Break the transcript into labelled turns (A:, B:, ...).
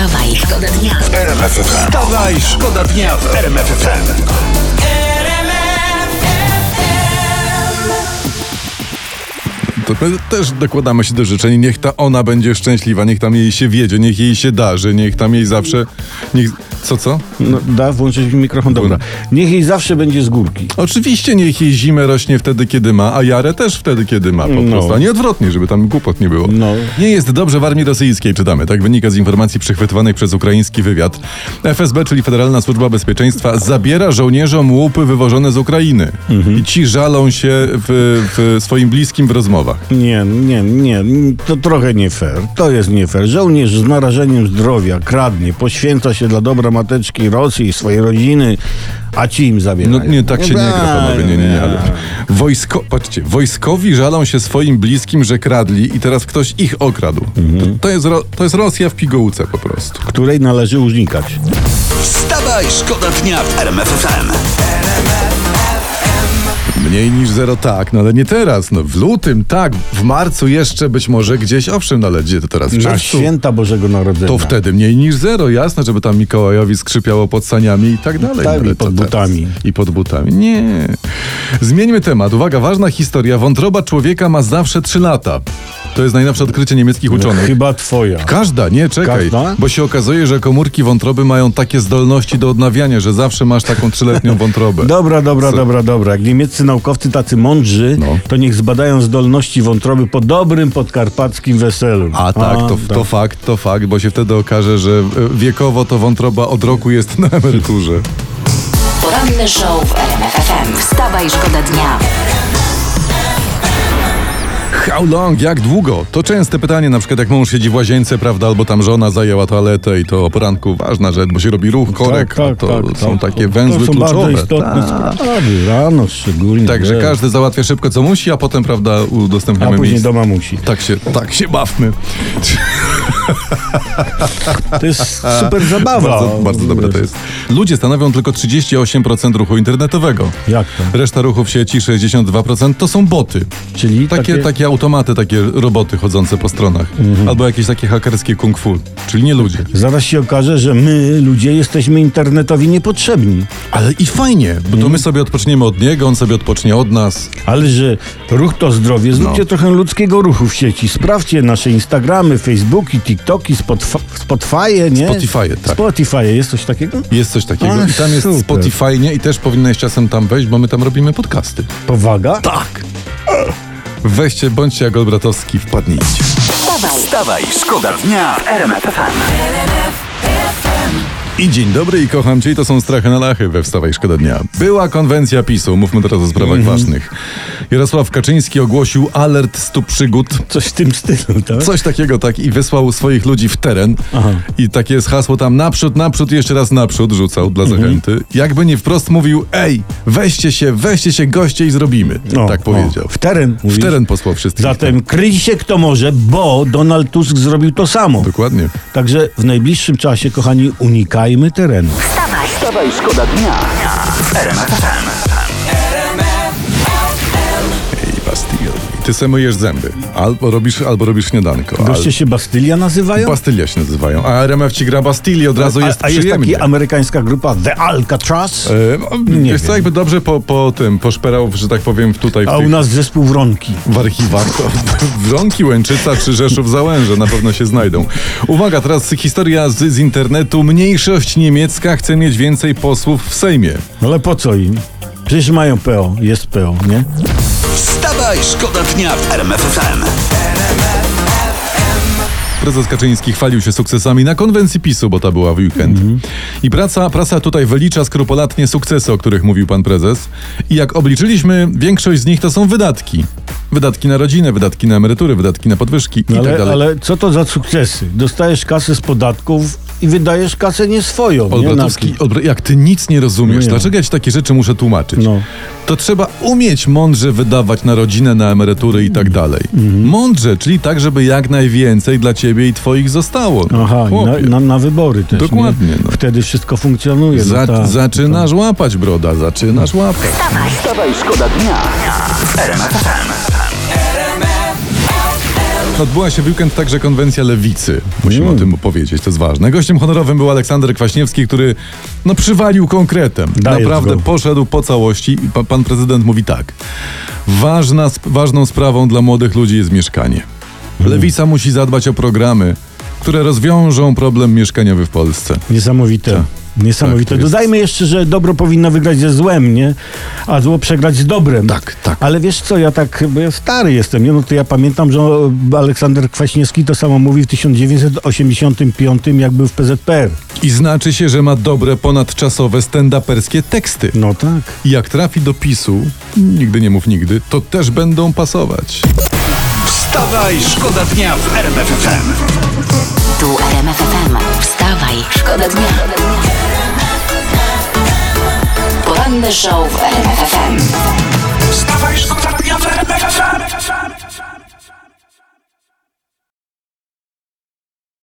A: Wstawaj, szkoda dnia.
B: Wstawaj, szkoda dnia w RMF FM.
C: To my też dokładamy się do życzeń. Niech ta ona będzie szczęśliwa, niech tam jej się wiedzie, niech jej się darzy, niech tam jej zawsze. Niech... Co, co?
D: No, da włączyć mikrofon, dobra. Niech jej zawsze będzie z górki.
C: Oczywiście niech jej zimę rośnie wtedy, kiedy ma, a jarę też wtedy, kiedy ma po
D: No.
C: prostu. A nie odwrotnie, żeby tam głupot nie było.
D: No.
C: Nie jest dobrze w armii rosyjskiej, czytamy. Tak wynika z informacji przychwytywanej przez ukraiński wywiad. FSB, czyli Federalna Służba Bezpieczeństwa, zabiera żołnierzom łupy wywożone z Ukrainy.
D: Mhm.
C: I ci żalą się w, w swoim bliskim w rozmowach.
D: Nie, nie, nie, to trochę nie fair. To jest nie fair. Żołnierz z narażeniem zdrowia kradnie, poświęca się dla dobra mateczki Rosji swojej rodziny, a ci im zabierają.
C: No nie, tak się nie gra, panowie, nie, nie, nie. Ale wojsko, patrzcie, wojskowi żalą się swoim bliskim, że kradli i teraz ktoś ich okradł.
D: Mhm.
C: To, to, jest, to jest Rosja w pigułce po prostu.
D: Której należy unikać.
B: Wstawaj, szkoda dnia w RMF FM.
C: Mniej niż zero tak, no ale nie teraz. No w lutym tak, w marcu jeszcze być może gdzieś, owszem, no ale gdzie to teraz? W
D: Na
C: czerwcu?
D: święta Bożego Narodzenia.
C: To wtedy mniej niż zero, jasne, żeby tam Mikołajowi skrzypiało pod saniami i tak dalej.
D: Tak,
C: ale
D: i pod
C: to teraz-
D: butami.
C: I pod butami. Nie. Zmieńmy temat. Uwaga, ważna historia. Wątroba człowieka ma zawsze 3 lata. To jest najnowsze odkrycie niemieckich uczonych.
D: Chyba twoja.
C: Każda, nie, czekaj.
D: Każda?
C: Bo się okazuje, że komórki wątroby mają takie zdolności do odnawiania, że zawsze masz taką trzyletnią wątrobę.
D: Dobra, dobra,
C: Co?
D: dobra, dobra. Jak niemieccy naukowcy tacy mądrzy,
C: No.
D: to niech zbadają zdolności wątroby po dobrym podkarpackim weselu.
C: A tak, to, to fakt, to fakt, bo się wtedy okaże, że e, wiekowo to wątroba od roku jest na emeryturze.
A: Poranny show w RMF FM. Wstawaj, szkoda dnia.
C: How long? Jak długo? To częste pytanie, na przykład jak mąż siedzi w łazience, prawda, albo tam żona zajęła toaletę i to o poranku ważna rzecz, bo się robi ruch, korek, a to są takie węzły
D: Tak, to są
C: kluczowe.
D: bardzo istotne
C: Tak.
D: sprawy. Rano szczególnie.
C: Także każdy załatwia szybko co musi, a potem, prawda,
D: A
C: udostępniamy
D: później
C: miejsce.
D: do mamusi.
C: Tak się, tak się bawmy.
D: To jest super zabawa.
C: Bardzo, bardzo dobre to jest. Ludzie stanowią tylko 38% ruchu internetowego.
D: Jak to?
C: Reszta ruchu w sieci, 62%, to są boty.
D: Czyli
C: Takie,
D: takie...
C: takie automaty, takie roboty chodzące po stronach. Albo jakieś takie hakerskie kung fu. Czyli nie ludzie.
D: Zaraz się okaże, że my, ludzie, jesteśmy internetowi niepotrzebni.
C: Ale i fajnie, bo to my sobie odpoczniemy od niego, on sobie odpocznie od nas.
D: Ale że ruch to zdrowie, zróbcie
C: No.
D: trochę ludzkiego ruchu w sieci. Sprawdźcie nasze Instagramy, Facebooki, TikToki, Spotf- nie?
C: Spotify, tak.
D: Spotify, jest coś takiego?
C: Jest coś takiego. I tam jest
D: super.
C: Spotify, nie? I też powinieneś czasem tam wejść, bo my tam robimy podcasty.
D: Powaga?
C: Tak. Weźcie, bądźcie jak Olbratowski, wpadnijcie.
A: Wstawaj,
B: Wstawaj, szkoda dnia w RMF FM.
C: I dzień dobry i kocham cię i to są strachy na lachy we Wstawaj Szkoda Dnia. Była konwencja PiSu, mówmy teraz o sprawach
D: Mhm.
C: ważnych. Jarosław Kaczyński ogłosił alert stu przygód.
D: Coś w tym stylu, tak?
C: Coś takiego tak i wysłał swoich ludzi w teren
D: Aha.
C: i takie jest hasło tam naprzód, naprzód, jeszcze raz naprzód rzucał dla
D: Mhm.
C: zachęty. Jakby nie wprost mówił, ej, weźcie się, weźcie się goście i zrobimy.
D: O,
C: tak powiedział.
D: o, w teren.
C: W
D: mówisz?
C: teren posłał wszystkich.
D: Zatem kryj się kto może, bo Donald Tusk zrobił to samo.
C: Dokładnie.
D: Także w najbliższym czasie, kochani, unikajmy terenu.
A: wstawaj,
B: Wstawaj, szkoda dnia. RMF
C: ty se myjesz zęby. Albo robisz, albo robisz śniadanko.
D: Goście się Bastylia nazywają?
C: Bastylia się nazywają. A RMF ci gra Bastili, od razu jest
D: a, a jest
C: przyjemnie.
D: taka amerykańska grupa The Alcatraz?
C: E, no,
D: Nie
C: wiesz co, jakby dobrze po, po tym, poszperał, że tak powiem, tutaj w,
D: A
C: tych,
D: u nas zespół Wronki.
C: w archiwach, to Wronki, Łęczyca czy Rzeszów Załęże na pewno się znajdą. Uwaga, teraz historia z, z internetu. Mniejszość niemiecka chce mieć więcej posłów w Sejmie.
D: Ale po co im? Przecież mają PO, jest PO, nie?
B: Wstawaj, szkoda dnia w RMF FM.
C: Prezes Kaczyński chwalił się sukcesami na konwencji PiSu, bo ta była w weekend. I praca, prasa tutaj wylicza skrupulatnie sukcesy, o których mówił pan prezes. I jak obliczyliśmy, większość z nich to są wydatki. Wydatki na rodzinę, wydatki na emerytury, wydatki na podwyżki i tak
D: Ale,
C: dalej.
D: ale co to za sukcesy? Dostajesz kasę z podatków i wydajesz kasę nie swoją. Nie?
C: Olbratowski,
D: Na-
C: Olbra- jak ty nic nie rozumiesz,
D: Nie.
C: dlaczego ja ci takie rzeczy muszę tłumaczyć?
D: No.
C: To trzeba umieć mądrze wydawać na rodzinę, na emerytury i tak dalej.
D: Mhm.
C: Mądrze, czyli tak, żeby jak najwięcej dla ciebie i twoich zostało. No,
D: Aha, na, na, na wybory też.
C: Dokładnie,
D: Nie?
C: no.
D: Wtedy wszystko funkcjonuje.
C: Za,
D: no tak,
C: zaczynasz łapać, broda, zaczynasz łapać.
B: Wstawaj, szkoda dnia w RMF FM.
C: Odbyła się w weekend także konwencja lewicy. Musimy
D: Mm.
C: o tym powiedzieć, to jest ważne. Gościem honorowym był Aleksander Kwaśniewski, który no, przywalił konkretem.
D: Dajesz
C: Naprawdę
D: go.
C: poszedł po całości. I pa, pan prezydent mówi tak. Ważna, sp- ważną sprawą dla młodych ludzi jest mieszkanie.
D: Mm.
C: Lewica musi zadbać o programy, które rozwiążą problem mieszkaniowy w Polsce.
D: Niesamowite. Niesamowite.
C: Tak, jest-
D: Dodajmy jeszcze, że dobro powinno wygrać ze złem, nie? A zło przegrać z dobrem.
C: Tak, tak.
D: Ale wiesz co, ja tak, bo ja stary jestem, nie? No to ja pamiętam, że Aleksander Kwaśniewski to samo mówi w 1985, jak był w PZPR.
C: I znaczy się, że ma dobre, ponadczasowe, stand-uperskie teksty.
D: No tak.
C: I jak trafi do PiSu, nigdy nie mów nigdy, to też będą pasować.
B: Wstawaj, szkoda dnia w RMF FM.
A: Tu RMF FM. Wstawaj, szkoda dnia. Poranny show w RMF FM.
B: Wstawaj, szkoda w RMF FM.